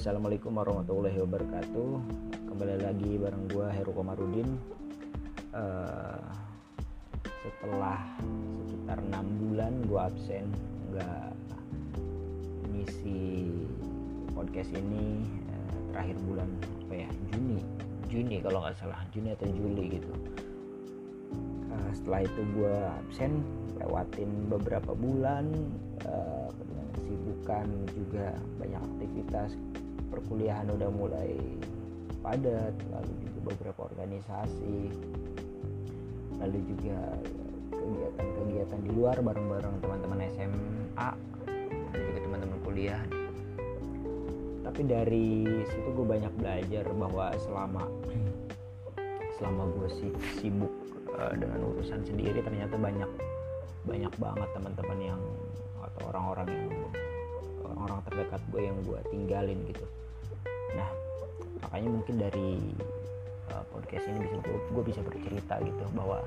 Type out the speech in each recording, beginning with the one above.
assalamualaikum warahmatullahi wabarakatuh. Kembali lagi bareng gue Heru Komarudin. Uh, setelah sekitar enam bulan gue absen nggak ngisi podcast ini uh, terakhir bulan apa ya Juni Juni kalau nggak salah Juni atau Juli gitu. Uh, setelah itu gue absen lewatin beberapa bulan uh, kesibukan juga banyak aktivitas perkuliahan udah mulai padat lalu juga beberapa organisasi lalu juga kegiatan-kegiatan di luar bareng-bareng teman-teman SMA dan juga teman-teman kuliah. Tapi dari situ gue banyak belajar bahwa selama selama gue sibuk uh, dengan urusan sendiri ternyata banyak banyak banget teman-teman yang atau orang-orang yang orang-orang terdekat gue yang gue tinggalin gitu makanya mungkin dari uh, podcast ini bisa gue, bisa bercerita gitu bahwa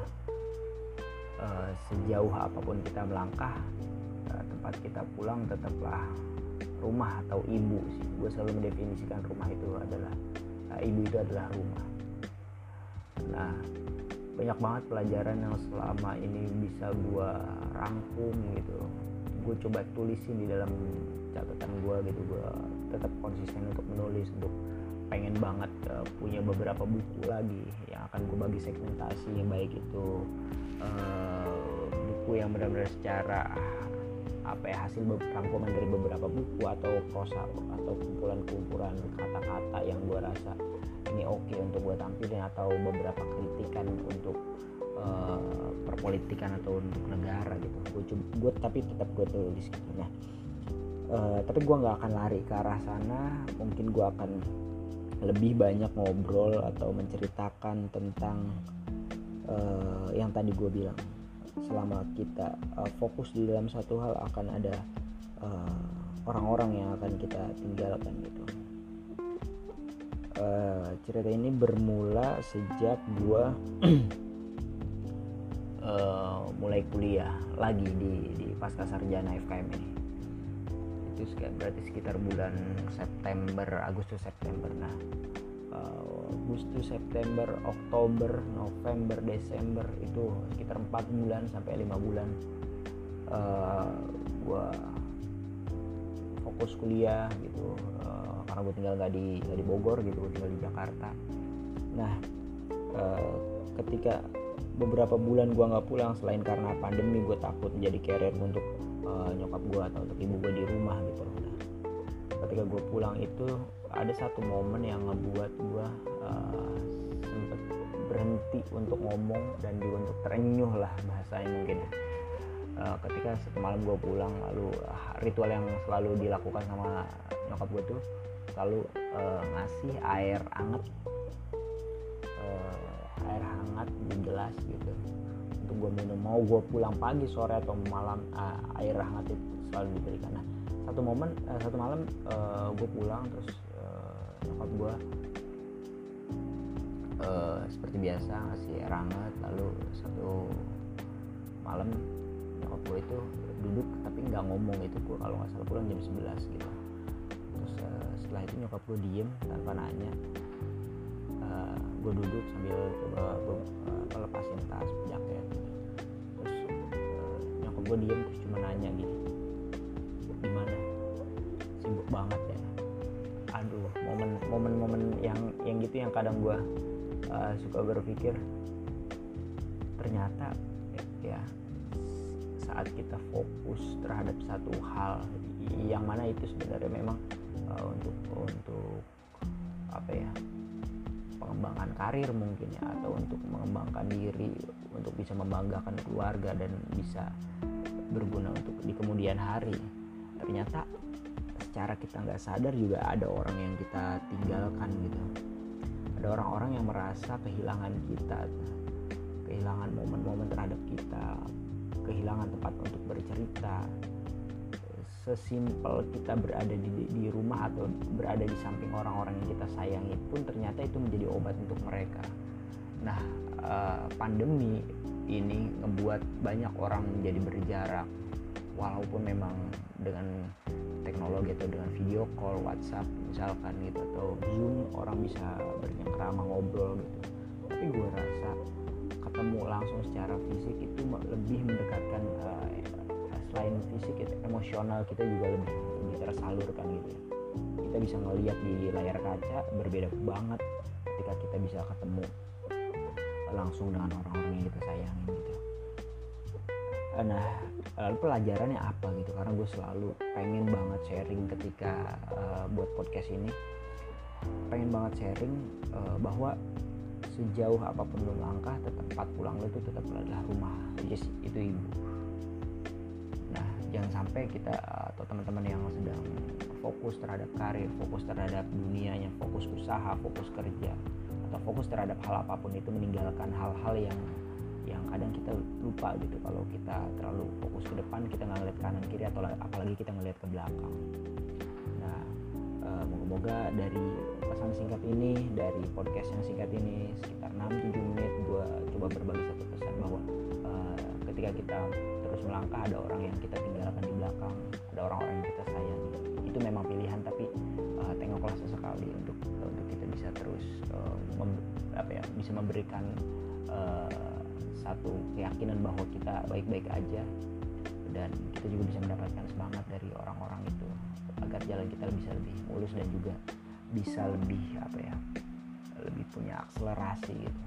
uh, sejauh apa pun kita melangkah uh, tempat kita pulang tetaplah rumah atau ibu sih. Gue selalu mendefinisikan rumah itu adalah uh, ibu itu adalah rumah. Nah banyak banget pelajaran yang selama ini bisa gue rangkum gitu. Gue coba tulisin di dalam catatan gue gitu gue tetap konsisten untuk menulis untuk pengen banget uh, punya beberapa buku lagi yang akan gue bagi segmentasi baik itu uh, buku yang benar-benar secara apa ya hasil rangkuman dari beberapa buku atau prosa atau kumpulan-kumpulan kata-kata yang gue rasa ini oke okay untuk gue tampilin atau beberapa kritikan untuk uh, perpolitikan atau untuk negara gitu. Gue gue tapi tetap gue tulis gitu nah uh, tapi gue nggak akan lari ke arah sana. Mungkin gue akan lebih banyak ngobrol atau menceritakan tentang uh, yang tadi gue bilang. Selama kita uh, fokus di dalam satu hal akan ada orang-orang uh, yang akan kita tinggalkan gitu. Uh, cerita ini bermula sejak gue uh, mulai kuliah lagi di di pasca sarjana FKM ini itu berarti sekitar bulan September Agustus September. Nah uh, Agustus September Oktober November Desember itu sekitar empat bulan sampai lima bulan uh, gue fokus kuliah gitu uh, karena gue tinggal nggak di gak di Bogor gitu gue tinggal di Jakarta. Nah uh, ketika beberapa bulan gue nggak pulang selain karena pandemi gue takut menjadi carrier untuk uh, nyokap gue atau untuk ibu gue di rumah gitu nah, ketika gue pulang itu ada satu momen yang ngebuat gue uh, sempet berhenti untuk ngomong dan juga untuk terenyuh lah bahasanya mungkin ya. Uh, ketika malam gue pulang lalu uh, ritual yang selalu dilakukan sama nyokap gue tuh selalu uh, ngasih air anget air hangat di gelas gitu untuk gue minum. Mau gue pulang pagi sore atau malam uh, air hangat itu selalu diberikan. Nah satu momen uh, satu malam uh, gue pulang terus uh, nyokap gue uh, seperti biasa ngasih air hangat lalu satu malam nyokap gue itu duduk tapi nggak ngomong itu gue kalau nggak salah pulang jam 11 gitu. Terus uh, setelah itu nyokap gue diem tanpa nanya gue duduk sambil coba gue uh, lepasin tas jaket. Terus uh, nyokap gue diem terus cuma nanya gini gimana? Sibuk banget ya. Aduh momen momen momen yang yang gitu yang kadang gue uh, suka berpikir ternyata ya saat kita fokus terhadap satu hal yang mana itu sebenarnya memang uh, untuk untuk apa ya pengembangan karir mungkin ya atau untuk mengembangkan diri untuk bisa membanggakan keluarga dan bisa berguna untuk di kemudian hari. Ternyata secara kita nggak sadar juga ada orang yang kita tinggalkan gitu. Ada orang-orang yang merasa kehilangan kita kehilangan momen-momen terhadap kita kehilangan tempat untuk bercerita sesimpel kita berada di, di rumah atau berada di samping orang-orang yang kita sayangi pun ternyata itu menjadi obat untuk mereka. Nah, uh, pandemi ini ngebuat banyak orang menjadi berjarak, walaupun memang dengan teknologi atau dengan video call WhatsApp misalkan gitu atau Zoom orang bisa bercengkrama ngobrol gitu tapi gue rasa ketemu langsung secara fisik itu lebih mendekatkan uh, selain fisik itu emosional kita juga lebih lebih tersalurkan gitu ya. Kita bisa ngelihat di layar kaca berbeda banget ketika kita bisa ketemu langsung dengan orang-orang yang kita sayangin gitu. Nah lalu pelajarannya apa gitu? Karena gue selalu pengen banget sharing ketika uh, buat podcast ini. Pengen banget sharing uh, bahwa sejauh apa pun lo langkah tetap tempat pulang lo itu tetap adalah rumah. Is itu ibu jangan sampai kita atau teman-teman yang sedang fokus terhadap karir fokus terhadap dunianya fokus usaha fokus kerja atau fokus terhadap hal apa pun itu meninggalkan hal-hal yang yang kadang kita lupa gitu. Kalau kita terlalu fokus ke depan kita nggak ngeliat kanan kiri atau apalagi kita ngeliat ke belakang. Nah uh, moga-moga dari pesan singkat ini dari podcast yang singkat ini sekitar 6-7 menit gue coba berbagi satu pesan bahwa uh, ketika kita terus melangkah ada orang yang kita tinggalkan di belakang ada orang-orang yang kita sayang itu memang pilihan tapi uh, tengoklah sesekali untuk untuk kita bisa terus uh, apa ya bisa memberikan uh, satu keyakinan bahwa kita baik-baik aja. Dan kita juga bisa mendapatkan semangat dari orang-orang itu agar jalan kita bisa lebih mulus dan juga bisa lebih apa ya lebih punya akselerasi gitu.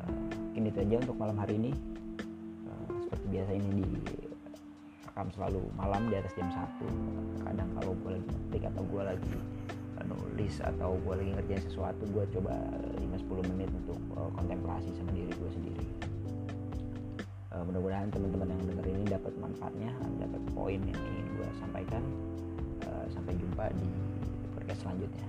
Uh, mungkin itu untuk malam hari ini biasa ini di rekam selalu malam di atas jam 1 kadang kalau gue lagi ngetik atau gue lagi nulis atau gue lagi ngerjain sesuatu gue coba 5-10 menit untuk uh, kontemplasi sama diri gue sendiri. Uh, mudah-mudahan teman-teman yang denger ini dapat manfaatnya dapat poin yang ingin gue sampaikan. Uh, sampai jumpa di podcast selanjutnya